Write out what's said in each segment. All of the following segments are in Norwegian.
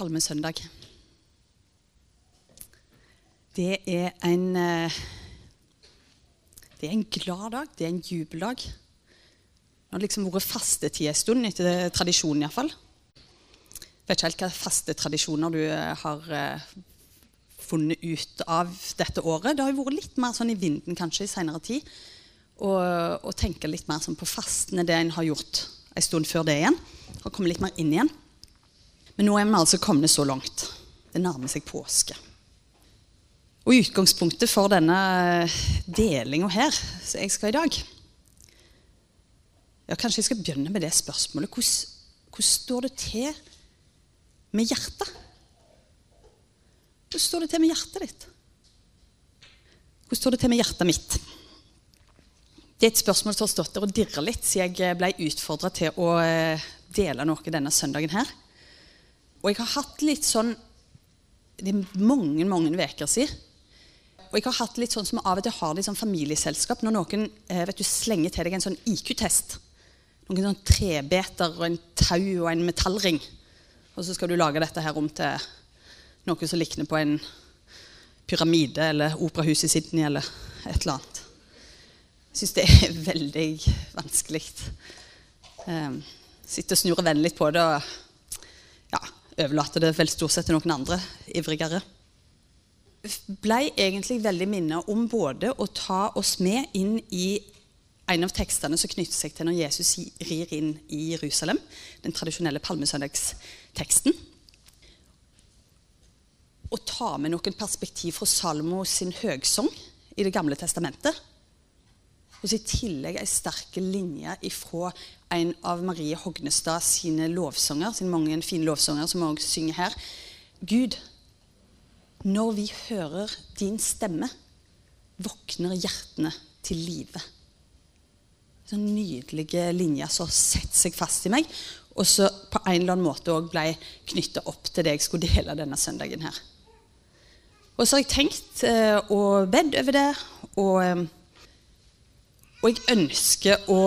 Palmesøndag. Det er en eh, Det er en glad dag. Det er en jubeldag. Det har liksom vært fastetid en stund, etter tradisjonen iallfall. Vet ikke helt hva fastetradisjoner du eh, har eh, funnet ut av dette året. Det har jo vært litt mer sånn i vinden kanskje i seinere tid. Og tenke litt mer sånn på fastene, det en har gjort en stund før det igjen. Og komme litt mer inn igjen. Men nå er vi altså kommet så langt. Det nærmer seg påske. Og utgangspunktet for denne delinga her som jeg skal i dag ja, Kanskje jeg skal begynne med det spørsmålet. Hvordan, hvordan står det til med hjertet? Hvordan står det til med hjertet ditt? Hvordan står det til med hjertet mitt? Det er et spørsmål som har stått der og dirra litt siden jeg ble utfordra til å eh, dele noe denne søndagen her. Og jeg har hatt litt sånn Det er mange, mange uker siden. Og jeg har hatt litt sånn som av og til har det i sånn familieselskap når noen eh, vet du, slenger til deg en sånn IQ-test. Noen sånn trebeter og en tau og en metallring. Og så skal du lage dette her om til noe som likner på en pyramide eller operahus i Sydney eller et eller annet. Jeg syns det er veldig vanskelig. Um, sitter og snur vennlig på det. og overlater det vel stort sett til noen andre ivrigere. Blei egentlig veldig minnet om både å ta oss med inn i en av tekstene som knytter seg til når Jesus rir inn i Jerusalem, den tradisjonelle palmesøndagsteksten. Og ta med noen perspektiv fra Salmo sin høgsang i Det gamle testamentet. Og så i tillegg ei sterk linje fra en av Marie Hognestad sine lovsanger, sine mange fine lovsanger som også synger her. Gud, når vi hører din stemme, våkner hjertene til live. Sånn nydelige linjer som setter seg fast i meg, og så på en eller annen måte òg ble knytta opp til det jeg skulle dele denne søndagen her. Og så har jeg tenkt eh, og bedt over det, og, eh, og jeg ønsker å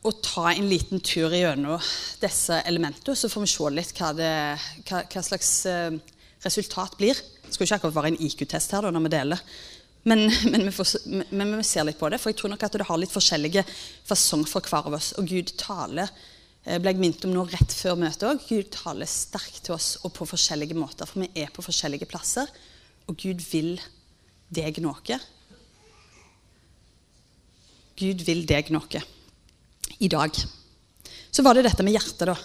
å ta en liten tur gjennom disse elementene, så får vi se litt hva, det, hva, hva slags uh, resultat blir. Det skal jo ikke akkurat være en IQ-test her da, når vi deler. Men, men, vi får, men, vi ser litt på det, for jeg tror nok at det har litt forskjellige fasong for hver av oss. Og Gud taler uh, ble jeg minnet om nå rett før møtet òg. Gud taler sterkt til oss og på forskjellige måter, for vi er på forskjellige plasser. Og Gud vil deg noe. Gud vil deg noe i dag. Så var det dette med hjertet, da.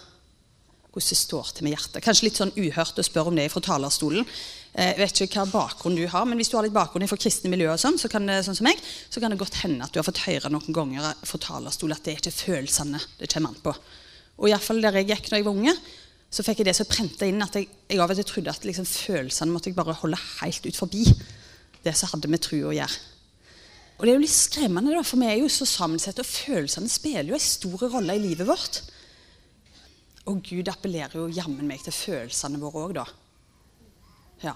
Hvordan det står til med hjertet. Kanskje litt sånn uhørt å spørre om det fra talerstolen. Eh, jeg vet ikke hva bakgrunn du har, men Hvis du har litt bakgrunn fra kristne miljø, og sånn, så kan det, sånn som meg, så kan det godt hende at du har fått høre noen ganger fra talerstolen at det er ikke følelsene det kommer an på. Og i alle fall Der jeg gikk da jeg var unge, så fikk jeg det så prenta inn at jeg, av og til trodde at liksom, følelsene måtte jeg bare holde helt ut forbi det som hadde med tro å gjøre. Og det er jo litt skremmende, da, for vi er jo så sammensatte, og følelsene spiller jo en stor rolle i livet vårt. Og Gud appellerer jo jammen meg til følelsene våre òg, da. Ja.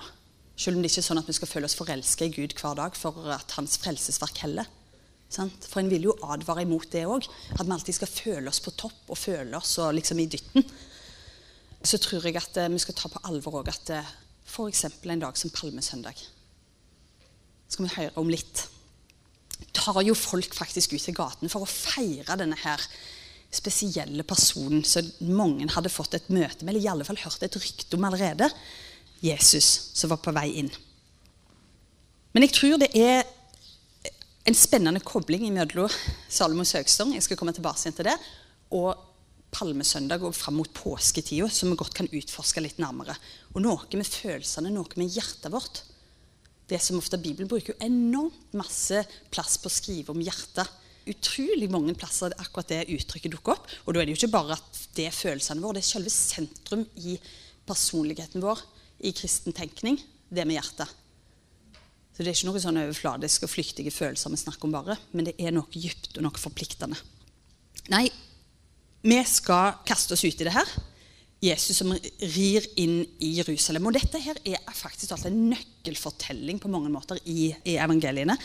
Selv om det ikke er sånn at vi skal føle oss forelska i Gud hver dag for at hans frelsesverk heller. Sant? For en vil jo advare imot det òg. At vi alltid skal føle oss på topp og føle oss og liksom i dytten. Så tror jeg at eh, vi skal ta på alvor òg at eh, f.eks. en dag som palmesøndag skal vi høre om litt tar jo folk faktisk ut til gaten for å feire denne her spesielle personen som mange hadde fått et møte med, eller i alle fall hørt et rykte om allerede. Jesus som var på vei inn. Men jeg tror det er en spennende kobling mellom Salomos høgstong jeg skal komme tilbake til det, og palmesøndag og fram mot påsketida, som vi godt kan utforske litt nærmere. Og noe med følelsene, noe med hjertet vårt det som ofte Bibelen bruker jo enormt masse plass på å skrive om hjertet. Utrolig mange plasser akkurat det uttrykket dukker opp. Og da er det jo ikke bare at det er følelsene våre, det er selve sentrum i personligheten vår i kristen tenkning, det med hjertet. Så det er ikke noe sånn overfladisk og flyktige følelser vi snakker om bare, men det er noe dypt og noe forpliktende. Nei, vi skal kaste oss ut i det her. Jesus som rir inn i Jerusalem. Og dette her er faktisk en nøkkelfortelling på mange måter i, i evangeliene.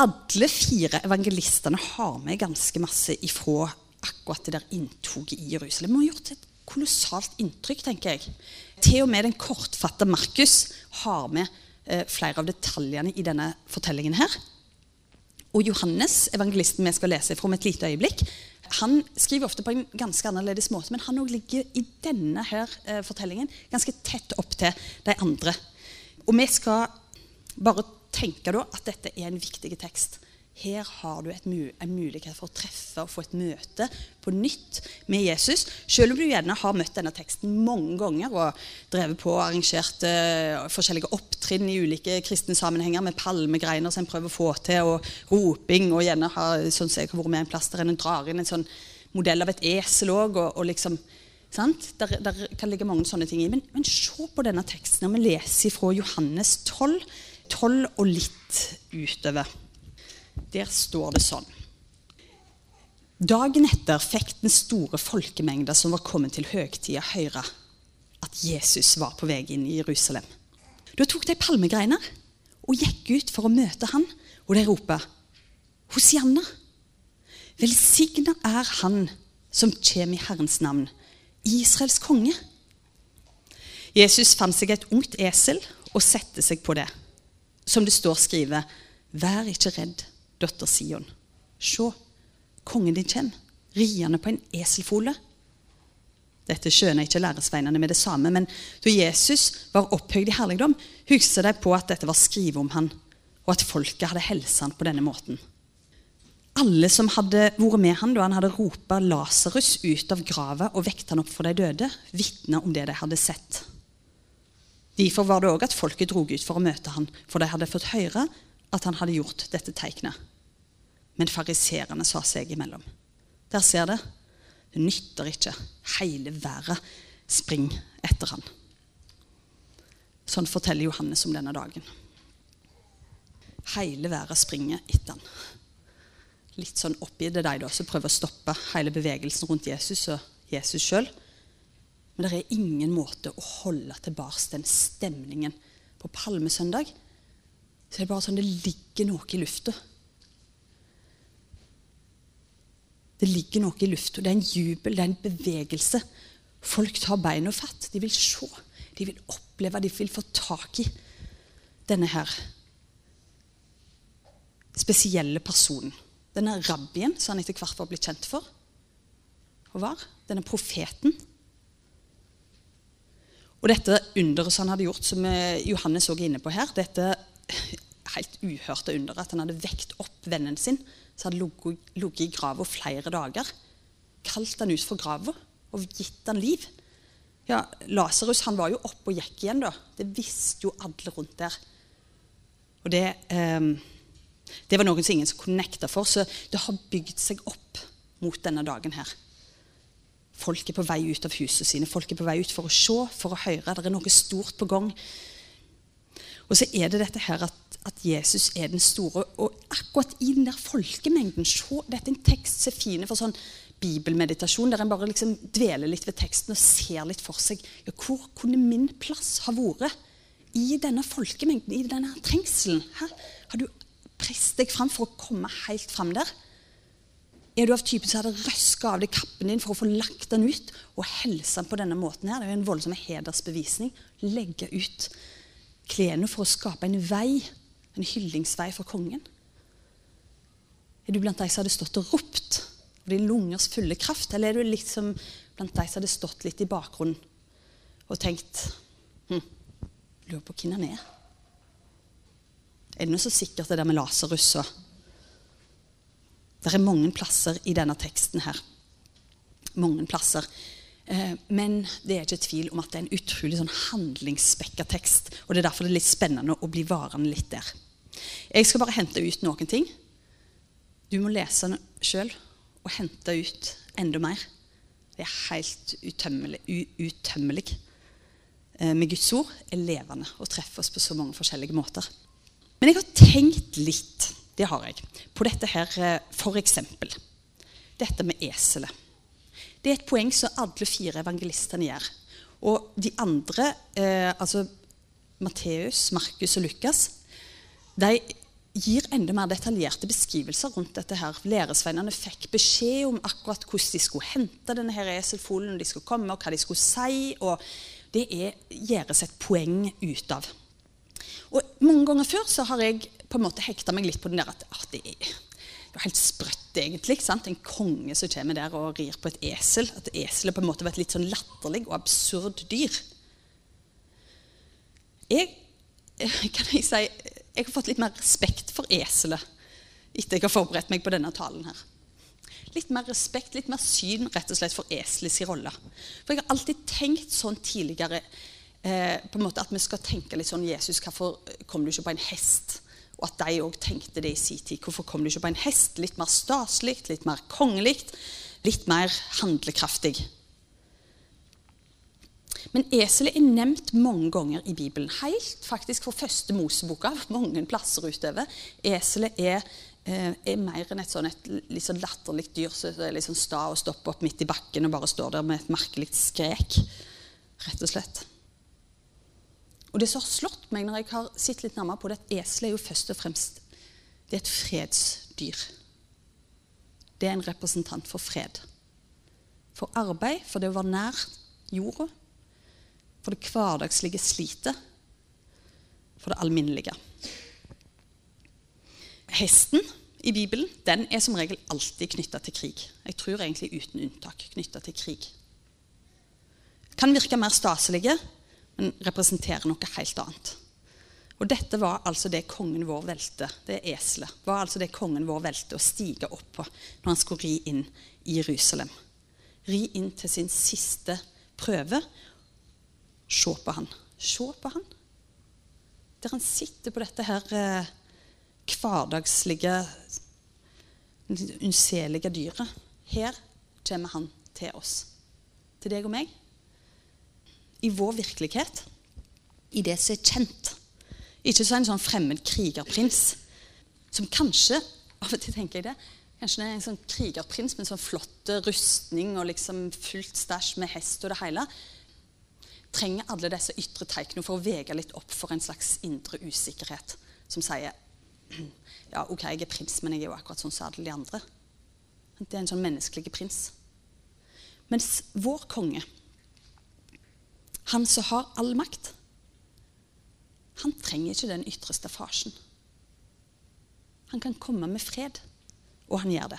Alle fire evangelistene har med ganske masse ifra akkurat det der inntoget i Jerusalem. Og gjort et kolossalt inntrykk, tenker jeg. Til og med den kortfatta Markus har med eh, flere av detaljene i denne fortellingen her. Og Johannes, evangelisten vi skal lese fra om et lite øyeblikk, han skriver ofte på en ganske annerledes måte, men han ligger i denne her eh, fortellingen ganske tett opp til de andre. Og vi skal bare tenke da at dette er en viktig tekst. Her har du mu en mulighet for å treffe og få et møte på nytt med Jesus. Selv om du gjerne har møtt denne teksten mange ganger og drevet på og arrangert uh, forskjellige opptrinn i ulike kristne sammenhenger med palmegreiner som en prøver å få til, og roping, og gjerne har sånn som jeg har vært med en plass der en drar inn en sånn modell av et esel òg. Og, og, liksom, der, der, kan ligge mange sånne ting i. Men, men se på denne teksten. Når vi leser fra Johannes 12, 12 og litt utover. Der står det sånn. Dagen etter fikk den store folkemengda som var kommet til høgtida, høre at Jesus var på vei inn i Jerusalem. Da tok de palmegreiner og gikk ut for å møte han, og de roper Hosianna! Velsigna er Han som kommer i Herrens navn, Israels konge. Jesus fant seg et ungt esel og satte seg på det. Som det står skrevet, vær ikke redd døtter Sion. Se, kongen din kommer, riende på en eselfole. Dette skjønner ikke læresveinene med det samme, men da Jesus var opphøyd i herligdom, husker de på at dette var skrevet om han, og at folket hadde helsa han på denne måten. Alle som hadde vært med han da han hadde ropa Lasarus ut av grava og vekt han opp for de døde, vitna om det de hadde sett. Derfor var det òg at folket drog ut for å møte han, for de hadde fått høre at han hadde gjort dette tegnet. Men fariserene sa seg imellom. Der ser det. Det nytter ikke. Hele været springer etter han. Sånn forteller Johannes om denne dagen. Hele været springer etter han. Litt sånn oppgitt er de da, som prøver å stoppe hele bevegelsen rundt Jesus og Jesus sjøl. Men det er ingen måte å holde tilbake den stemningen på palmesøndag så det er bare sånn det ligger noe i lufta. Det ligger noe i lufta. Det er en jubel, det er en bevegelse. Folk tar beina fatt. De vil se, de vil oppleve, de vil få tak i denne her spesielle personen. Denne rabbien som han etter hvert var blitt kjent for. Og var. Denne profeten. Og dette underet som han hadde gjort, som Johannes òg er inne på her, dette helt uhørte under at han hadde vekt opp vennen sin, som hadde ligget i grava flere dager. Kalt han ut for grava og gitt han liv. Ja, Lasarus var jo oppe og gikk igjen. da. Det visste jo alle rundt der. Og det, eh, det var noen som ingen som kunne nekte for, så det har bygd seg opp mot denne dagen her. Folk er på vei ut av husene sine, folk er på vei ut for å se, for å høre. Det er noe stort på gang. Og så er det dette her at, at, Jesus er den store. Og akkurat i den der folkemengden se, Dette er en tekst som er fin for sånn bibelmeditasjon, der en bare liksom dveler litt ved teksten og ser litt for seg ja, hvor kunne min plass ha vært i denne folkemengden, i denne trengselen. Her har du presset deg fram for å komme helt fram der. Er du av typen som hadde røska av deg kappen din for å få lagt den ut og helse på denne måten? her, Det er jo en voldsom hedersbevisning. Legge ut klærne for å skape en vei, en hyllingsvei for kongen? Er du blant de som hadde stått og ropt av dine lungers fulle kraft, eller er du liksom blant de som hadde stått litt i bakgrunnen og tenkt hm, Lurer på hvem han er. Er det noe så sikkert det der med Lasarus og Det er mange plasser i denne teksten her. Mange plasser men det er ikke tvil om at det er en utrolig sånn handlingsspekka tekst. Og det er derfor det er litt spennende å bli varende litt der. Jeg skal bare hente ut noen ting. Du må lese den sjøl og hente ut enda mer. Det er helt utømmelig. utømmelig. Eh, med Guds ord er levende og treffer oss på så mange forskjellige måter. Men jeg har tenkt litt, det har jeg, på dette her eh, f.eks. Dette med eselet. Det er et poeng som alle fire evangelistene gjør. Og de andre, eh, altså Matteus, Markus og Lukas, de gir enda mer detaljerte beskrivelser rundt dette. her. Læresvennene fikk beskjed om akkurat hvordan de skulle hente denne her eselfolen, når de skulle komme, og hva de skulle si. og Det er, gjøres et poeng ut av. Og Mange ganger før så har jeg på en måte hekta meg litt på den der at ah, det er jo helt sprøtt, egentlig. sant? En konge som kommer der og rir på et esel. At eselet på en måte var et litt sånn latterlig og absurd dyr. Jeg, kan jeg si, jeg har fått litt mer respekt for eselet etter jeg har forberedt meg på denne talen. her. Litt mer respekt, litt mer syn rett og slett for eselets rolle. For jeg har alltid tenkt sånn tidligere eh, på en måte at vi skal tenke litt sånn Jesus, hvorfor kom du ikke på en hest? Og at de òg tenkte det i sin tid. Hvorfor kom du ikke på en hest? Litt mer staselig, litt mer kongelig, litt mer handlekraftig. Men eselet er nevnt mange ganger i Bibelen. Helt faktisk for første Moseboka. mange plasser utover. Eselet er, eh, er mer enn et, sånn, et litt sånn latterlig dyr som er litt sånn sta og stopper opp midt i bakken og bare står der med et merkelig skrek. Rett og slett. Og det som har slått meg når jeg har sett litt nærmere på det, at eselet er jo først og fremst det er et fredsdyr. Det er en representant for fred. For arbeid, for det å være nær jorda for det hverdagslige slitet, for det alminnelige. Hesten i Bibelen den er som regel alltid knytta til krig. Jeg tror egentlig uten unntak knytta til krig. Kan virke mer staselige, men representerer noe helt annet. Og dette var altså det kongen vår velte, det eselet, var altså det kongen vår velte å stige opp på når han skulle ri inn i Jerusalem. Ri inn til sin siste prøve Se på han. Se på han. Der han sitter på dette her eh, hverdagslige, unnselige dyret. Her kommer han til oss. Til deg og meg. I vår virkelighet. I det som er kjent. Ikke så en sånn fremmed krigerprins som kanskje Av og til tenker jeg det. Kanskje det er en sånn krigerprins med sånn flott rustning og liksom fullt stæsj med hest og det hele trenger alle disse ytre tegnene for å vege litt opp for en slags indre usikkerhet som sier ja, ok, jeg er prins, men jeg er jo akkurat sånn som alle de andre. Det er en sånn menneskelig prins. Mens vår konge, han som har all makt, han trenger ikke den ytre staffasjen. Han kan komme med fred, og han gjør det.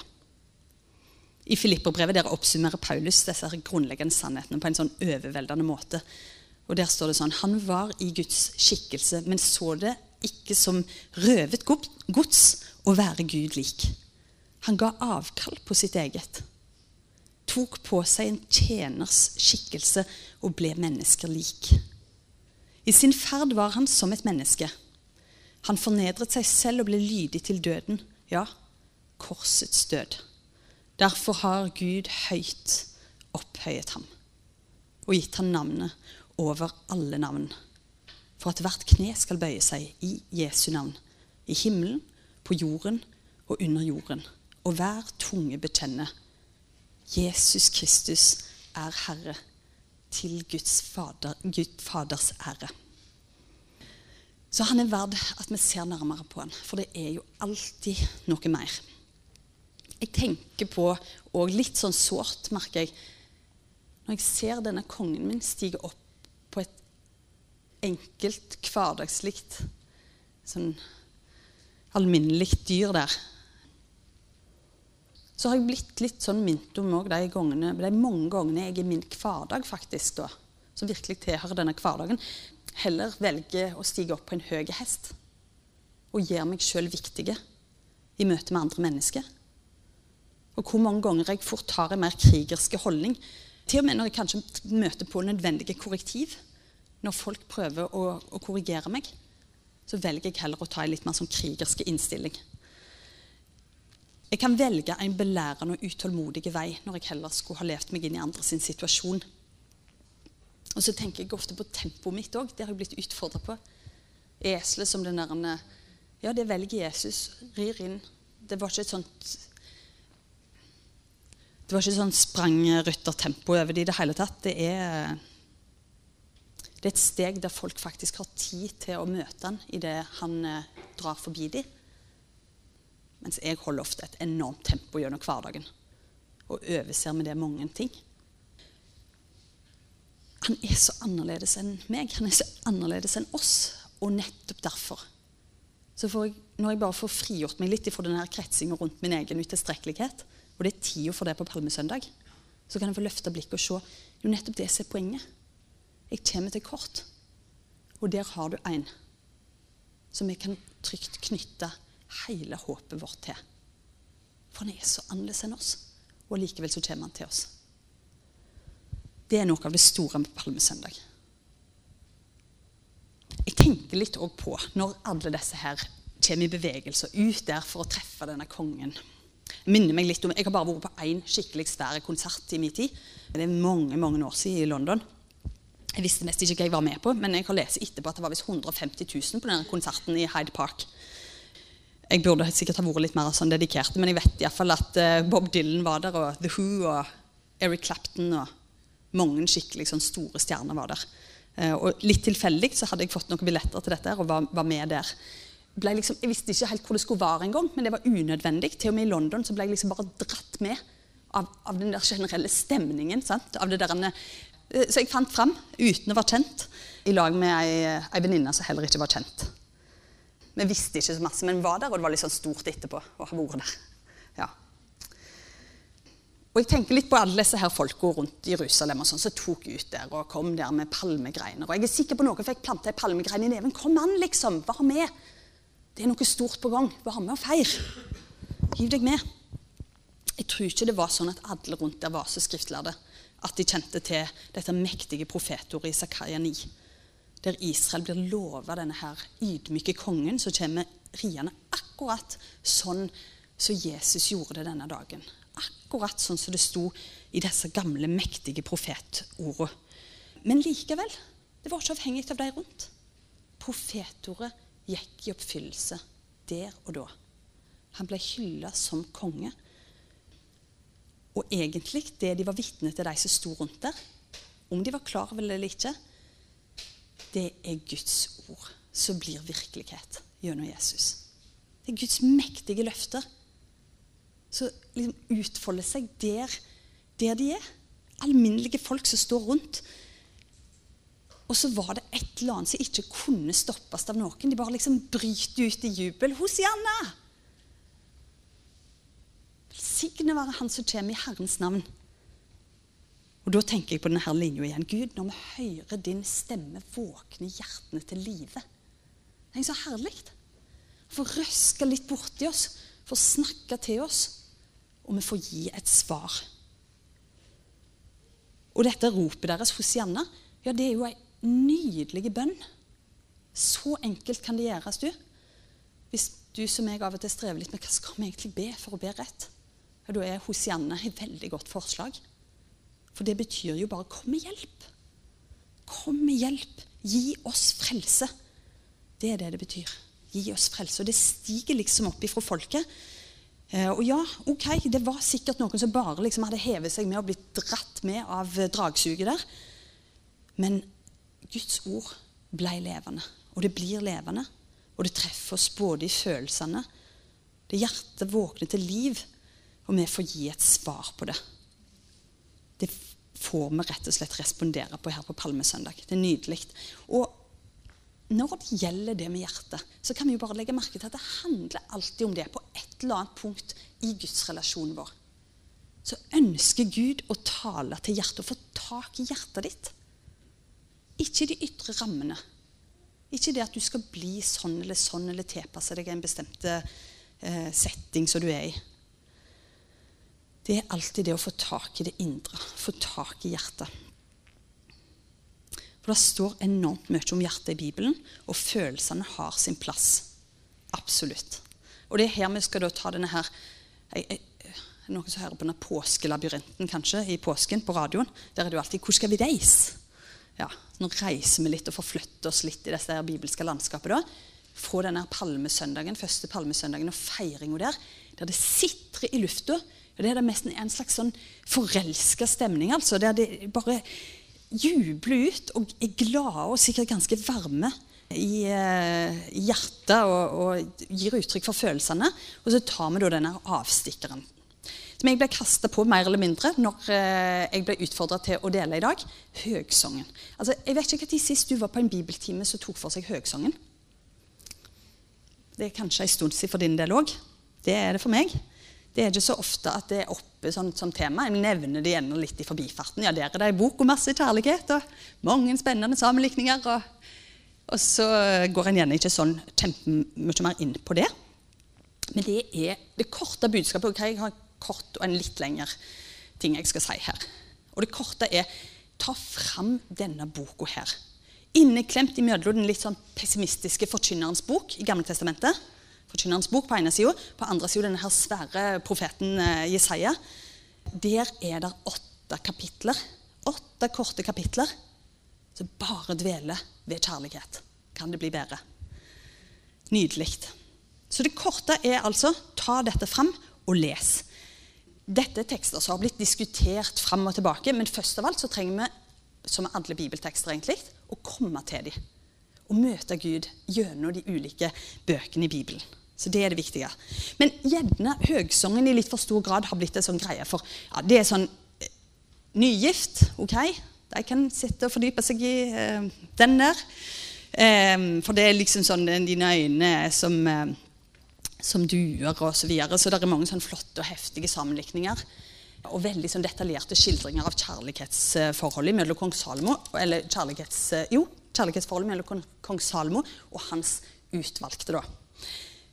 I Filipperbrevet der oppsummerer Paulus disse grunnleggende sannhetene på en sånn overveldende måte. Og Der står det sånn Han var i Guds skikkelse, men så det ikke som røvet gods å være Gud lik. Han ga avkall på sitt eget. Tok på seg en tjeners skikkelse og ble mennesker lik. I sin ferd var han som et menneske. Han fornedret seg selv og ble lydig til døden. Ja, korsets død. Derfor har Gud høyt opphøyet ham og gitt ham navnet over alle navn, for at hvert kne skal bøye seg i Jesu navn, i himmelen, på jorden og under jorden, og hver tunge bekjenne Jesus Kristus er Herre, til Guds fader, Guds Faders ære. Så han er verd at vi ser nærmere på han, for det er jo alltid noe mer jeg tenker på, og litt sånn sårt, merker jeg, når jeg ser denne kongen min stige opp på et enkelt, hverdagslikt, sånn alminnelig dyr der. Så har jeg blitt litt sånn minnet om de, gangene, de mange gangene jeg i min hverdag faktisk da, som virkelig tilhører denne hverdagen, heller velger å stige opp på en høy hest og gjøre meg sjøl viktige i møte med andre mennesker. Og hvor mange ganger jeg fort har en mer krigerske holdning. Til og med når jeg kanskje møter på nødvendige korrektiv. Når folk prøver å, å korrigere meg, så velger jeg heller å ta en litt mer sånn krigerske innstilling. Jeg kan velge en belærende og utålmodig vei når jeg heller skulle ha levd meg inn i andres situasjon. Og så tenker jeg ofte på tempoet mitt òg. Det har jeg blitt utfordra på. Eselet som den der Ja, det velger Jesus. Rir inn. Det var ikke et sånt det var ikke sånn sprangryttertempo over det i det hele tatt. Det er, det er, et steg der folk faktisk har tid til å møte han idet han eh, drar forbi dem. Mens jeg holder ofte et enormt tempo gjennom hverdagen. Og overser med det mange ting. Han er så annerledes enn meg. Han er så annerledes enn oss. Og nettopp derfor så jeg, når jeg bare får frigjort meg litt fra denne kretsinga rundt min egen utilstrekkelighet, og det er tida for det på palmesøndag, så kan jeg få løfte blikket og se jo nettopp det som er poenget. Jeg kommer til kort, og der har du en som jeg kan trygt knytte hele håpet vårt til. For han er så annerledes enn oss, og likevel så kommer han til oss. Det er noe av det store med palmesøndag. Jeg tenker litt òg på når alle disse her kommer i bevegelse ut der for å treffe denne kongen. Jeg minner meg litt om, jeg har bare vært på én skikkelig svær konsert i min tid. Det er mange mange år siden i London. Jeg visste nesten ikke hva jeg var med på, men jeg har lest etterpå at det var visst 150 000 på denne konserten i Hyde Park. Jeg burde sikkert ha vært litt mer sånn dedikert, men jeg vet iallfall at eh, Bob Dylan var der, og The Who og Eric Clapton og mange skikkelig sånn store stjerner var der. Eh, og litt tilfeldig så hadde jeg fått noen billetter til dette og var, var med der. Liksom, jeg visste ikke helt hvor det skulle være engang, men det var unødvendig. Til og med i London så ble jeg liksom bare dratt med av, av den der generelle stemningen. Der, eh, så jeg fant fram uten å være kjent, i lag med ei, ei venninne som heller ikke var kjent. Vi visste ikke så masse, men var der, og det var litt sånn stort etterpå å ha vært der. Ja. Og jeg tenker litt på alle disse her folka rundt Jerusalem og sånn, som tok ut der og kom der med palmegreiner. Og jeg er sikker på noen fikk planta ei palmegrein i neven. Kom an, liksom! Vær med! Det er noe stort på gang. Vær med og feir. Hiv deg med. Jeg tror ikke det var sånn at alle rundt der var så skriftlærde at de kjente til dette mektige profetordet i Zakaria 9, der Israel blir lova denne her ydmyke kongen som kommer riende akkurat sånn som Jesus gjorde det denne dagen akkurat sånn som det sto i disse gamle, mektige profetordene. Men likevel, det var ikke avhengig av de rundt. Profetordet gikk i oppfyllelse der og da. Han ble hylla som konge. Og egentlig, det de var vitne til, de som sto rundt der, om de var klar over det eller ikke, det er Guds ord som blir virkelighet gjennom Jesus. Det er Guds mektige løfter som liksom utfolder seg der, der de er. Alminnelige folk som står rundt. Og så var det et eller annet som ikke kunne stoppes av noen. De bare liksom bryter ut i jubel. Hosianna! Velsigne være Han som kommer i Herrens navn. Og Da tenker jeg på denne linja igjen. Gud, når vi hører din stemme, våkner hjertene til live. Det er så herlig. Få røske litt borti oss, få snakke til oss og vi får gi et svar. Og dette ropet deres, Hosianna, ja, det er jo ei nydelig bønn. Så enkelt kan det gjøres, du. Hvis du som jeg av og til strever litt med hva skal vi egentlig be for å be rett, ja, da er Hosianna et veldig godt forslag. For det betyr jo bare 'kom med hjelp'. Kom med hjelp. Gi oss frelse. Det er det det betyr. Gi oss frelse. Og det stiger liksom opp ifra folket. Eh, og ja, ok, det var sikkert noen som bare liksom hadde hevet seg med og blitt dratt med av dragsuget der. Men Guds ord ble levende, og det blir levende. Og det treffer oss både i følelsene Det hjertet våkner til liv, og vi får gi et svar på det. Det får vi rett og slett respondere på her på Palmesøndag. Det er nydelig. Og når det gjelder det med hjertet, så kan vi jo bare legge merke til at det handler alltid om det på et eller annet punkt i gudsrelasjonen vår. Så ønsker Gud å tale til hjertet og få tak i hjertet ditt. Ikke de ytre rammene. Ikke det at du skal bli sånn eller sånn eller tilpasse deg en bestemt eh, setting som du er i. Det er alltid det å få tak i det indre, få tak i hjertet. For det står enormt mye om hjertet i Bibelen, og følelsene har sin plass. Absolutt. Og det er her vi skal da ta denne her jeg, jeg, Noen som hører på denne påskelabyrinten kanskje, i påsken på radioen. Der er det jo alltid 'Hvor skal vi reise?' Ja, Nå reiser vi litt og forflytter oss litt i dette her bibelske landskapet. da. Fra denne palmesøndagen, første palmesøndagen og feiringa der, der det sitrer i lufta. Det er nesten en slags sånn forelska stemning. altså, Der de bare jubler ut og er glade og sikkert ganske varme i eh, hjertet og, og, gir uttrykk for følelsene. Og så tar vi da denne avstikkeren. Som jeg ble kasta på mer eller mindre når eh, jeg ble utfordra til å dele i dag. Høgsongen. Altså, jeg vet ikke når sist du var på en bibeltime som tok for seg høgsongen. Det er kanskje en stund siden for din del òg. Det er det for meg. Det er ikke så ofte at det er oppe som, som tema. Jeg nevner det gjerne litt i forbifarten. Ja, der er det en bok om masse kjærlighet og mange spennende sammenlikninger. Og, og så går en gjerne ikke sånn kjempemye mer inn på det. Men det er det korte budskapet. Okay, jeg har kort og en litt lengre ting jeg skal si her. Og det korte er ta fram denne boka her. Inneklemt imellom den litt sånn pessimistiske forkynnerens bok i Gamle Testamentet forkynnerens bok på ene sida. På andre sida denne her svære profeten eh, Jesaja. Der er det åtte kapitler. Åtte korte kapitler som bare dveler ved kjærlighet. Kan det bli bedre? Nydelig. Så det korte er altså ta dette fram og les. Dette er tekster som har blitt diskutert fram og tilbake, men først av alt så trenger vi, som med alle bibeltekster, egentlig, å komme til dem. Og møte Gud gjennom de ulike bøkene i Bibelen. Så det er det viktige. Men gjerne høgsongen i litt for stor grad har blitt en sånn greie. For ja, det er sånn eh, Nygift, OK? De kan sitte og fordype seg i eh, den der. Eh, for det er liksom sånn dine øyne som, eh, som duer og så videre. Så det er mange sånn flotte og heftige sammenlikninger. Og veldig sånn detaljerte skildringer av kjærlighetsforholdet mellom kong Salomo Eller kjærlighets, eh, jo, kjærlighetsforholdet mellom kong Salomo og hans utvalgte. da.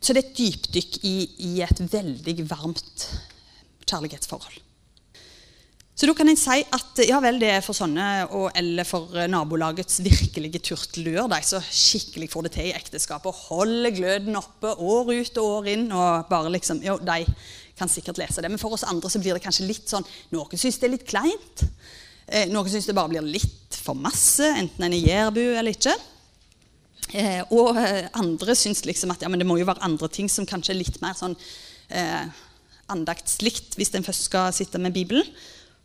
Så det er et dypdykk i, i et veldig varmt kjærlighetsforhold. Så da kan en si at ja vel, det er for sånne, og, eller for nabolagets virkelige turtelduer, de som skikkelig får det til i ekteskapet og holder gløden oppe år ut og år inn. og bare liksom, jo, De kan sikkert lese det. Men for oss andre så blir det kanskje litt sånn Noen syns det er litt kleint. Eh, noen syns det bare blir litt for masse, enten en er jærbu eller ikke. Eh, og eh, andre syns liksom at ja, det må jo være andre ting som kanskje er litt mer sånn eh, andaktslikt hvis en først skal sitte med Bibelen.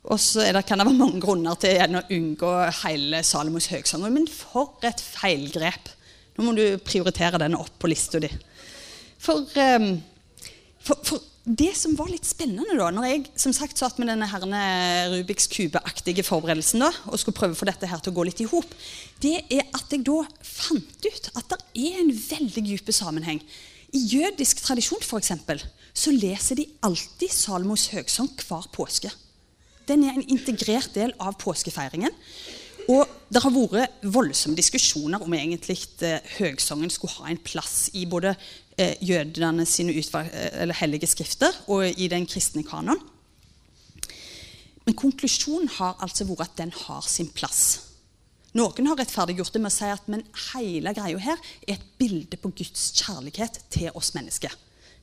Og så det, kan det være mange grunner til å unngå hele Salomos høgsanger. Men for et feilgrep! Nå må du prioritere den opp på lista di. For, eh, for, for det som var litt spennende da, når jeg som sagt satt med denne herne Rubiks kube-aktige forberedelsen da, og skulle prøve å få dette her til å gå litt i hop, det er at jeg da fant ut at det er en veldig dyp sammenheng. I jødisk tradisjon for eksempel, så leser de alltid Salmos høgsang hver påske. Den er en integrert del av påskefeiringen. Og det har vært voldsomme diskusjoner om egentlig høgsangen høgsongen skulle ha en plass i både eh, jødene sine eller hellige skrifter og i den kristne kanon. Men konklusjonen har altså vært at den har sin plass. Noen har rettferdiggjort det med å si at men hele greia her er et bilde på Guds kjærlighet til oss mennesker.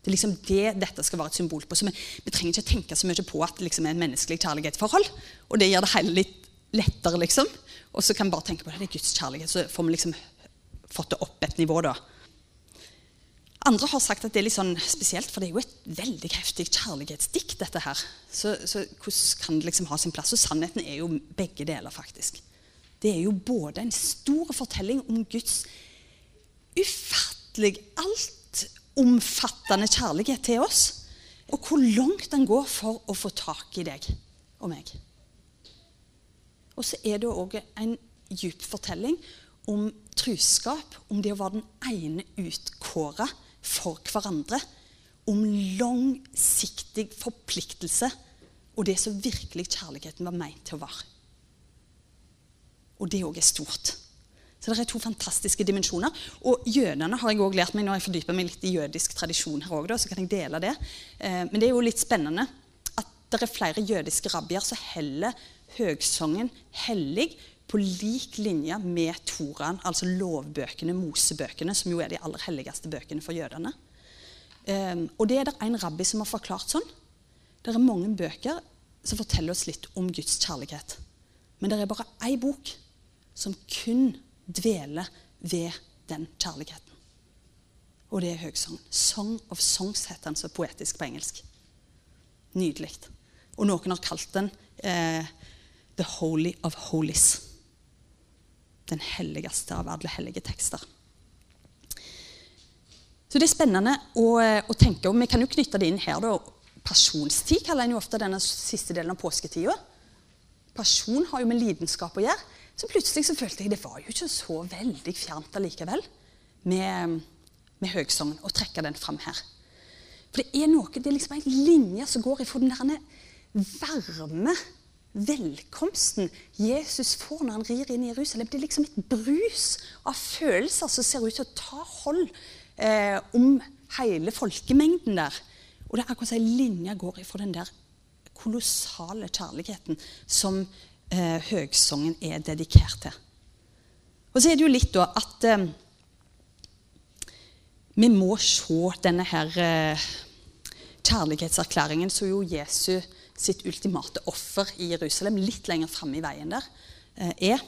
Det er liksom det dette skal være et symbol på. Så vi, vi trenger ikke tenke så mye på at det liksom er en menneskelig kjærlighetsforhold. Og det gjør det hele litt lettere, liksom. Og så kan vi bare tenke på det, det er Guds kjærlighet. Så får vi liksom fått det opp et nivå, da. Andre har sagt at det er litt sånn spesielt, for det er jo et veldig heftig kjærlighetsdikt. dette her. Så, så, hvordan kan det liksom ha sin plass? Og sannheten er jo begge deler, faktisk. Det er jo både en stor fortelling om Guds ufattelig altomfattende kjærlighet til oss, og hvor langt den går for å få tak i deg og meg. Og så er det òg en djup fortelling om truskap, om det å være den ene utkåra for hverandre. Om langsiktig forpliktelse og det som virkelig kjærligheten var meint til å være. Og det òg er stort. Så det er to fantastiske dimensjoner. Og jødene har jeg også lært meg når jeg fordyper meg litt i jødisk tradisjon her også, så kan jeg dele det. Eh, men det er jo litt spennende at det er flere jødiske rabbier som heller høgsongen hellig på lik linje med Toraen, altså lovbøkene, Mosebøkene, som jo er de aller helligste bøkene for jødene. Um, og det er det en rabbi som har forklart sånn. Det er mange bøker som forteller oss litt om Guds kjærlighet. Men det er bare ei bok som kun dveler ved den kjærligheten. Og det er høgsang. 'Song of Songs' heter den så poetisk på engelsk. Nydelig. Og noen har kalt den eh, The Holy of Holies. Den helligste av alle hellige tekster. Så det er spennende å, å tenke, og vi kan jo knytte det inn her. da, Pasjonstid kaller en jo ofte denne siste delen av påsketida. Pasjon har jo med lidenskap å gjøre. Så plutselig så følte jeg det var jo ikke så veldig fjernt allikevel med, med høgsongen å trekke den fram her. For det er noe, det er liksom en linje som går ifra den der varme velkomsten Jesus får når han rir inn i Jerusalem. Det er liksom et brus av følelser som ser ut til å ta hold eh, om hele folkemengden der. Og det er akkurat som en linje går ifra den der kolossale kjærligheten som eh, høgsongen er dedikert til. Og så er det jo litt da at eh, vi må se denne her eh, kjærlighetserklæringen som jo Jesus sitt ultimate offer i Jerusalem, litt lenger framme i veien der, eh, er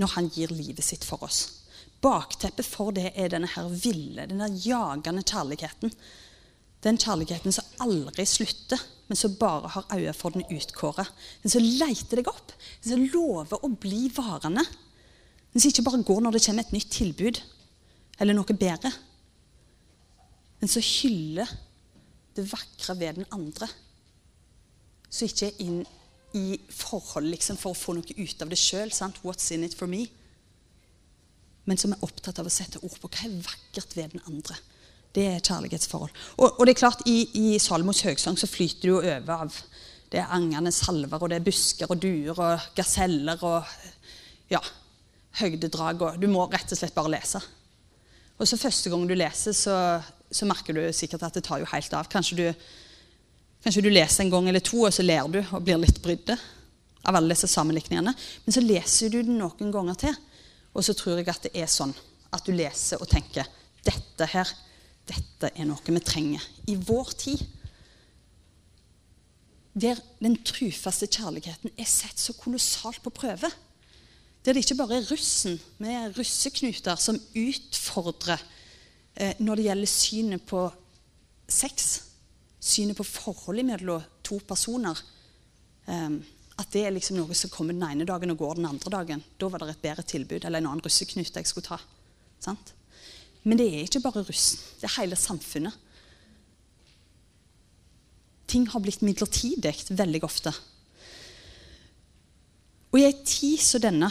når han gir livet sitt for oss. Bakteppet for det er denne her ville, denne jagende kjærligheten. Den kjærligheten som aldri slutter, men som bare har øye for den utkåra. Den som leiter deg opp, den som lover å bli varende. Den som ikke bare går når det kommer et nytt tilbud eller noe bedre. Den som hyller det vakre ved den andre. Som ikke er inn i forhold liksom, for å få noe ut av det sjøl. What's in it for me? Men som er opptatt av å sette ord på hva er vakkert ved den andre. Det er kjærlighetsforhold. Og, og det er klart, i, i Salmos høgsang så flyter det jo over av det er angende salver, og det er busker og duer og gaseller og ja, høydedrag. Og du må rett og slett bare lese. Og så første gang du leser, så så merker du sikkert at det tar jo helt av. Kanskje du, kanskje du leser en gang eller to, og så ler du og blir litt brydd av alle disse sammenlikningene. Men så leser du den noen ganger til, og så tror jeg at det er sånn at du leser og tenker dette her, dette er noe vi trenger i vår tid. Der den trufaste kjærligheten er sett så kolossalt på prøve. Der det ikke bare er russen med russeknuter som utfordrer Eh, når det gjelder synet på sex, synet på forholdet mellom to personer um, At det er liksom noe som kommer den ene dagen og går den andre dagen. Da var det et bedre tilbud eller en annen russeknute jeg skulle ta. Sant? Men det er ikke bare russen. Det er hele samfunnet. Ting har blitt midlertidig veldig ofte. Og i ei tid som denne,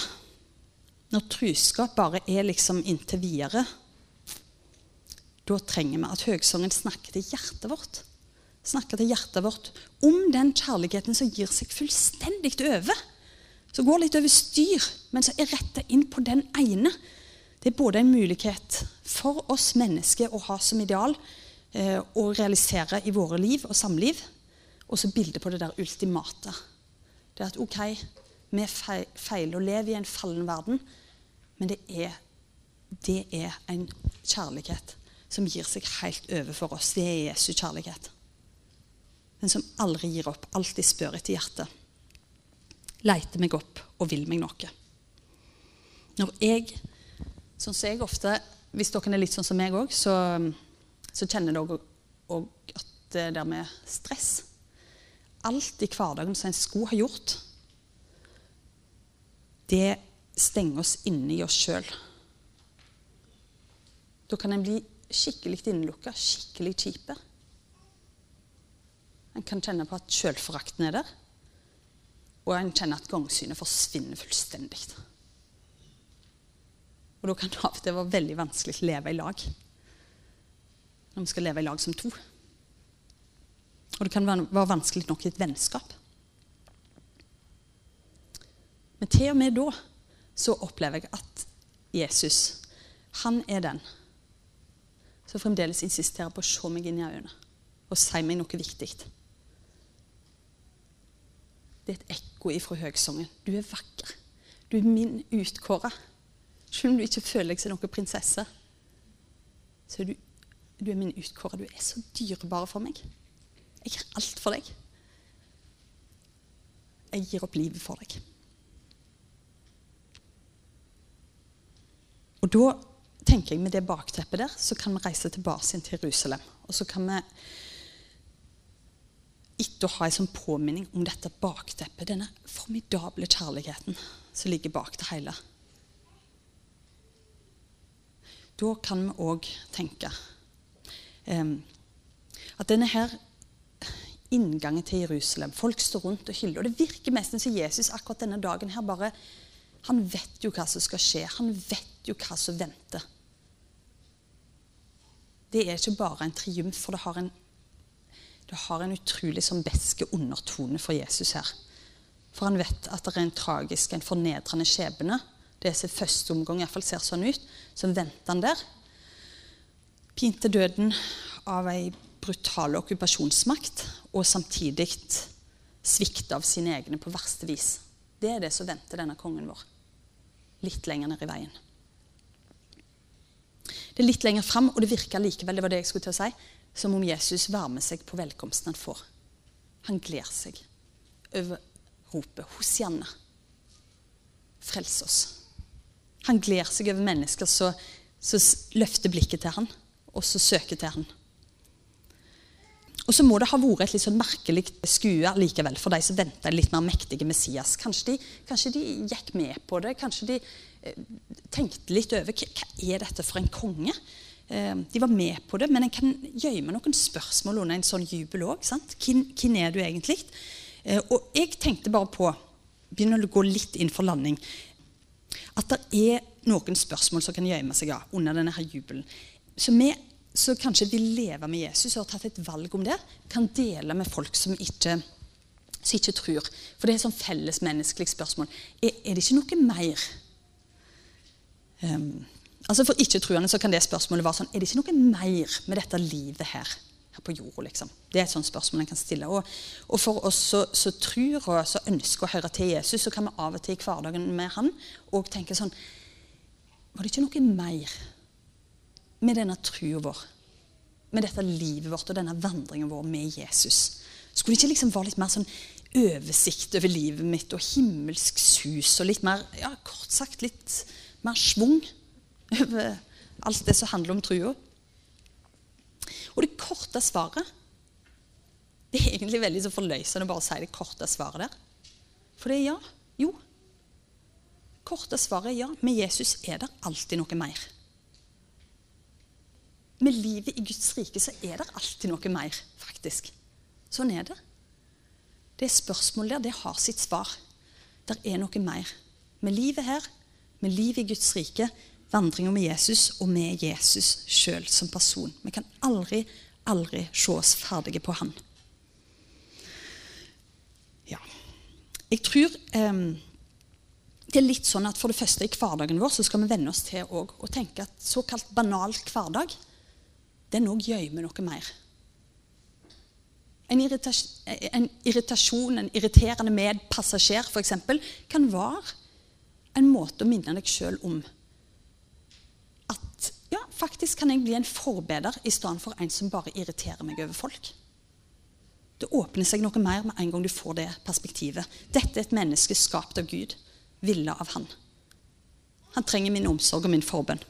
når truskap bare er liksom inntil videre, da trenger vi at høgsongen snakker til hjertet vårt. Snakker til hjertet vårt om den kjærligheten som gir seg fullstendig over. Som går litt over styr, men som er retta inn på den ene. Det er både en mulighet for oss mennesker å ha som ideal eh, å realisere i våre liv og samliv, og så bildet på det der ultimate. Det er at OK, vi feiler og lever i en fallen verden, men det er, det er en kjærlighet som gir seg helt over for oss. Det er Jesu kjærlighet. Den som aldri gir opp, alltid spør etter hjertet. Leiter meg opp og vil meg noe. Når jeg, sånn som jeg ofte Hvis dere er litt sånn som meg òg, så, så, kjenner dere òg at det der med stress Alt i hverdagen som en skulle ha gjort, det stenger oss inne i oss sjøl. Da kan en bli skikkelig innelukka, skikkelig kjipe. En kan kjenne på at sjølforakten er der, og en kjenner at gangsynet forsvinner fullstendig. Og da kan det være veldig vanskelig å leve i lag. Når vi skal leve i lag som to. Og det kan være vanskelig nok i et vennskap. Men til og med da så opplever jeg at Jesus, han er den som fremdeles insisterer på å se meg inn i øynene og si meg noe viktig. Det er et ekko ifra høgsongen. Du er vakker. Du er min utkåra. Selv om du ikke føler deg som noen prinsesse, så er du, du er min utkåra. Du er så dyrebar for meg. Jeg gir alt for deg. Jeg gir opp livet for deg. Og da tenker jeg med det bakteppet der, så kan vi reise tilbake til Jerusalem. Og så kan vi etter å ha en sånn påminning om dette bakteppet, denne formidable kjærligheten som ligger bak det hele. Da kan vi òg tenke Um, at denne her inngangen til Jerusalem Folk står rundt og hyller. Og det virker nesten som Jesus akkurat denne dagen her bare Han vet jo hva som skal skje. Han vet jo hva som venter. Det er ikke bare en triumf, for det har en, det har en utrolig sånn beske undertone for Jesus her. For han vet at det er en tragisk, en fornedrende skjebne. Det som første omgang i hvert fall ser sånn ut. Så venter han der. Pint til døden av ei brutal okkupasjonsmakt og samtidig svikte av sine egne på verste vis. Det er det som venter denne kongen vår. Litt lenger ned i veien. Det er litt lenger fram, og det virker likevel det var det jeg skulle til å si, som om Jesus varmer seg på velkomsten han får. Han gleder seg over ropet 'Hosianna'. Frels oss. Han gleder seg over mennesker som løfter blikket til han, og som søker til han. Og så må det ha vært et litt sånn merkelig skue likevel for de som venta en litt mer mektige Messias. Kanskje de, kanskje de, gikk med på det. Kanskje de eh, tenkte litt over hva er dette for en konge. Eh, de var med på det, men en kan gjemme noen spørsmål under en sånn jubel òg. Hvem, hvem, er du egentlig? Eh, og jeg tenkte bare på Begynner å gå litt inn for landing. At det er noen spørsmål som kan gjemme seg av under denne her jubelen. Så vi som kanskje vil leve med Jesus og har tatt et valg om det, kan dele med folk som ikke, som ikke tror. For det er et sånn felles menneskelig spørsmål. Er, er, det ikke noe mer? Um, altså For ikke-troende kan det spørsmålet være sånn Er det ikke noe mer med dette livet her? her på jorda, liksom? Det er et sånt spørsmål en kan stille. Og, og for oss som tror og som ønsker å høre til Jesus, så kan vi av og til i hverdagen med han og tenke sånn Var det ikke noe mer? med denne trua vår, med dette livet vårt og denne vandringen vår med Jesus? Skulle det ikke liksom være litt mer sånn oversikt over livet mitt og himmelsk sus og litt mer, ja, kort sagt litt mer schwung over alt det som handler om trua? Og det korte svaret Det er egentlig veldig så forløsende å bare si det korte svaret der. For det er ja. Jo. Korte svaret er ja. Med Jesus er det alltid noe mer med livet i Guds rike så er det alltid noe mer, faktisk. Sånn er det. Det spørsmålet der, det har sitt svar. Det er noe mer. Med livet her, med livet i Guds rike, vandringa med Jesus og med Jesus sjøl som person. Vi kan aldri, aldri se oss ferdige på Han. Ja. Jeg tror eh, det er litt sånn at For det første i hverdagen vår så skal vi venne oss til å tenke at såkalt banal hverdag den òg gjemmer noe mer. En, en, irritasjon, en irriterende medpassasjer f.eks. kan være en måte å minne deg sjøl om ja, faktisk kan jeg bli en forbeder i stedet for en som bare irriterer meg over folk. Det åpner seg noe mer med en gang du får det perspektivet. Dette er et menneske skapt av Gud, ville av Han. Han trenger min omsorg og min forbønn.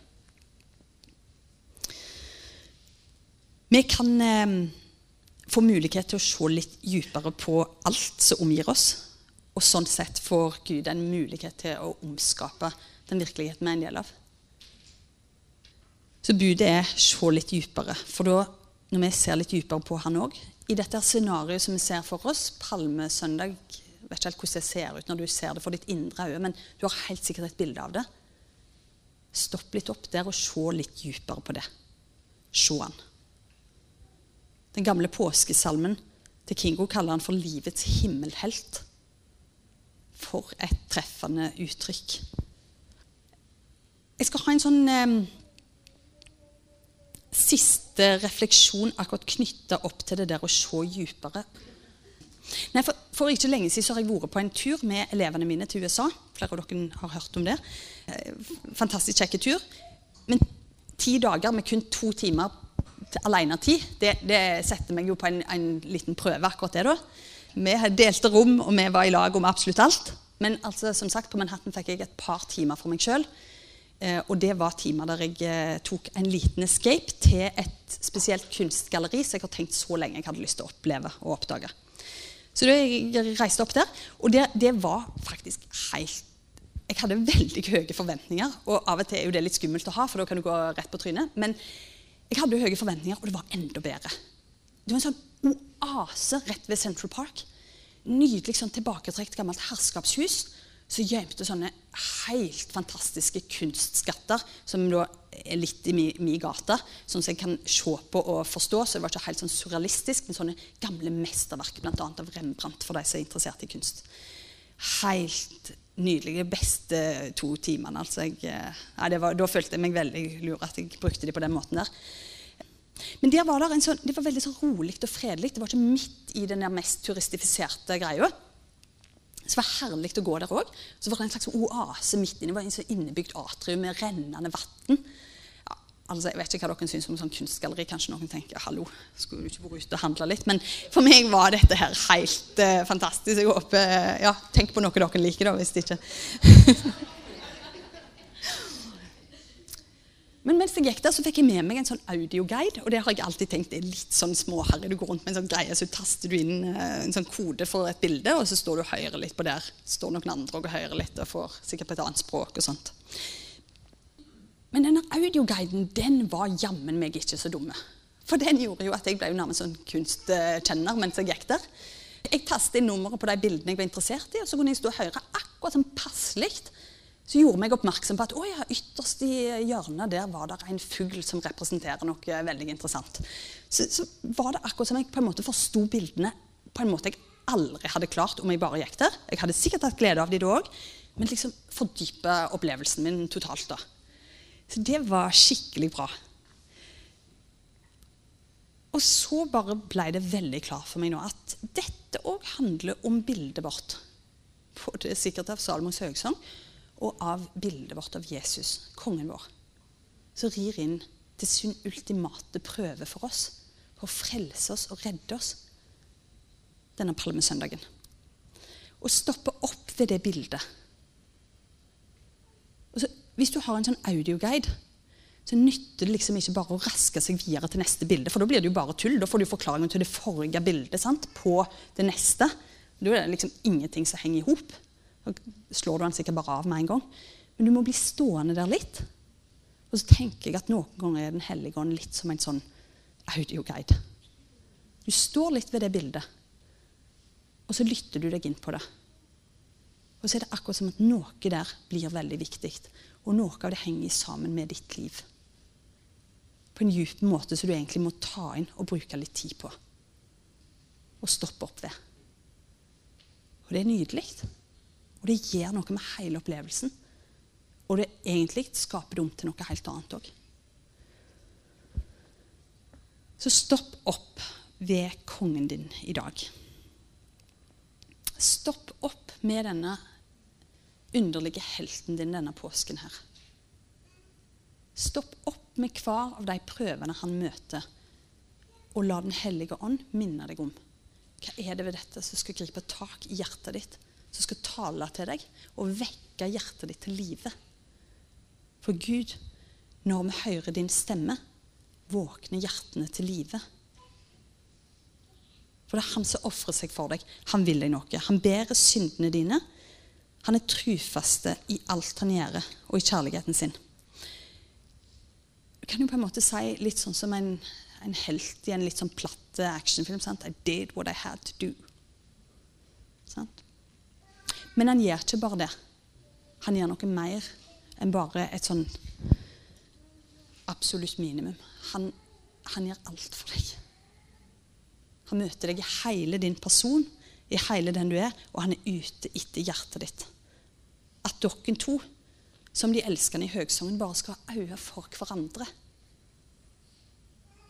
Vi kan eh, få mulighet til å se litt dypere på alt som omgir oss. Og sånn sett får Gud en mulighet til å omskape den virkeligheten vi er en del av. Så budet er se litt dypere. For da, når vi ser litt dypere på han òg I dette scenarioet som vi ser for oss, palmesøndag vet ikke helt hvordan det ser ut når du ser det for ditt indre øye, men du har helt sikkert et bilde av det. Stopp litt opp der og se litt dypere på det. Se han. Den gamle påskesalmen til Kingo kaller han for 'livets himmelhelt'. For et treffende uttrykk. Jeg skal ha en sånn eh, siste refleksjon akkurat knytta opp til det der å se dypere. Nei, for, for, ikke lenge siden så har jeg vært på en tur med elevene mine til USA. Flere av dere har hørt om det. Eh, fantastisk kjekk tur. Men ti dager med kun to timer alenetid, det, det setter meg jo på en, en, liten prøve, akkurat det. da. Vi delte rom, og vi var i lag om absolutt alt. Men altså, som sagt, på Manhattan fikk jeg et par timer for meg sjøl. Eh, og det var timer der jeg eh, tok en liten escape til et spesielt kunstgalleri som jeg har tenkt så lenge jeg hadde lyst til å oppleve og oppdage. Så jeg reiste opp der, og det, det var faktisk helt jeg hadde veldig høye forventninger. Og av og til er jo det litt skummelt å ha, for da kan du gå rett på trynet. Men Jeg hadde høye forventninger, og det var enda bedre. Det var en sånn oase rett ved Central Park. Nydelig sånn tilbaketrekt gammelt herskapshus. Så gjemte sånne helt fantastiske kunstskatter som da er litt i min, mi gate, sånn som jeg kan se på og forstå. Så det var ikke helt sånn surrealistisk, men sånne gamle mesterverk, bl.a. av Rembrandt, for de som er interessert i kunst. Helt nydelige, beste to timene. Altså jeg, ja, var, da følte jeg meg veldig lur at jeg brukte de på den måten der. Men der var det, sånn, det var veldig så rolig og fredelig. Det var ikke midt i den mest turistifiserte greia. Så det var herlig å gå der òg. Så var det en slags oase midt inne. Det var en sånn innebygd atrium med rennende vann. Ja, altså, jeg vet ikke hva dere syns om sånn kunstgalleri. Kanskje noen tenker hallo, skulle du ikke vært ute og handla litt? Men for meg var dette her helt uh, fantastisk. Jeg håper, ja, Tenk på noe dere liker, da, hvis det ikke Men mens jeg gikk der, så fikk jeg med meg en sånn audioguide. Og det har jeg alltid tenkt er litt sånn småharry. Du går rundt med en sånn greie, så taster du inn eh, en sånn kode for et bilde, og så står du og hører litt på der. står noen andre og hører litt og får sikkert på et annet språk og sånt. Men denne audioguiden den var jammen meg ikke så dumme. For den gjorde jo at jeg ble jo nærmest sånn kunstkjenner mens jeg gikk der. Jeg tastet inn nummeret på de bildene jeg var interessert i, og så kunne jeg stå og høre akkurat sånn passelig så gjorde meg oppmerksom på at å ja, ytterst i hjørnet der var det en fugl som representerer noe veldig interessant. Så, så, var det akkurat som jeg på en måte forsto bildene på en måte jeg aldri hadde klart om jeg bare gikk der. Jeg hadde sikkert hatt glede av de da òg, men liksom fordype opplevelsen min totalt. da. Så det var skikkelig bra. Og så bare ble det veldig klart for meg nå at dette òg handler om bildet vårt. Både sikkert av Salomos høgsang og av bildet vårt av Jesus, kongen vår, som rir inn til sin ultimate prøve for oss, for å frelse oss og redde oss denne palmesøndagen. Og stoppe opp ved det bildet. Så, hvis du har en sånn audioguide, så nytter det liksom ikke bare å raske seg videre til neste bilde, for da blir det jo bare tull. Da får du forklaringen til det forrige bildet sant? på det neste. Da er det liksom ingenting som henger i hop. Slår du den sikkert bare av med en gang. Men du må bli stående der litt. Og så tenker jeg at noen ganger er Den hellige ånd litt som en sånn audioguide. Du står litt ved det bildet, og så lytter du deg inn på det. Og så er det akkurat som at noe der blir veldig viktig, og noe av det henger sammen med ditt liv. På en djup måte som du egentlig må ta inn og bruke litt tid på. Og stoppe opp ved. Og det er nydelig. Og det gjør noe med hele opplevelsen. Og det egentlig skaper det om til noe helt annet òg. Så stopp opp ved kongen din i dag. Stopp opp med denne underlige helten din denne påsken her. Stopp opp med hver av de prøvene han møter, og la Den hellige ånd minne deg om hva er det ved dette som skal gripe tak i hjertet ditt som skal tale til deg og vekke hjertet ditt til live. For Gud, når vi hører din stemme, våkner hjertene til live. For det er han som ofrer seg for deg. Han vil deg noe. Han bærer syndene dine. Han er trufaste i alt han gjør, og i kjærligheten sin. Du kan jo på en måte si litt sånn som en, en helt i en litt sånn platt actionfilm. Sant? I did what I had to do. Sant? Men han gjør ikke bare det. Han gjør noe mer enn bare et sånn absolutt minimum. Han, han gjør alt for deg. Han møter deg i hele din person, i hele den du er, og han er ute etter hjertet ditt. At dere to, som de elskende i høgsangen, bare skal ha øye for hverandre.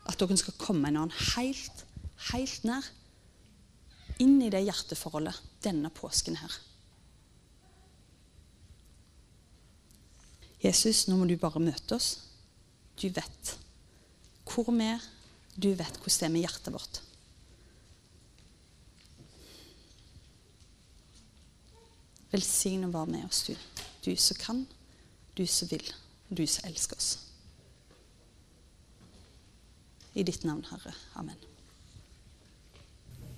At dere skal komme en annen helt, helt nær. Inn i det hjerteforholdet denne påsken her. Jesus, nå må du bare møte oss. Du vet hvor vi er. Du vet hvordan det er med hjertet vårt. Velsign og vær med oss, du. Du som kan, du som vil, du som elsker oss. I ditt navn, Herre. Amen.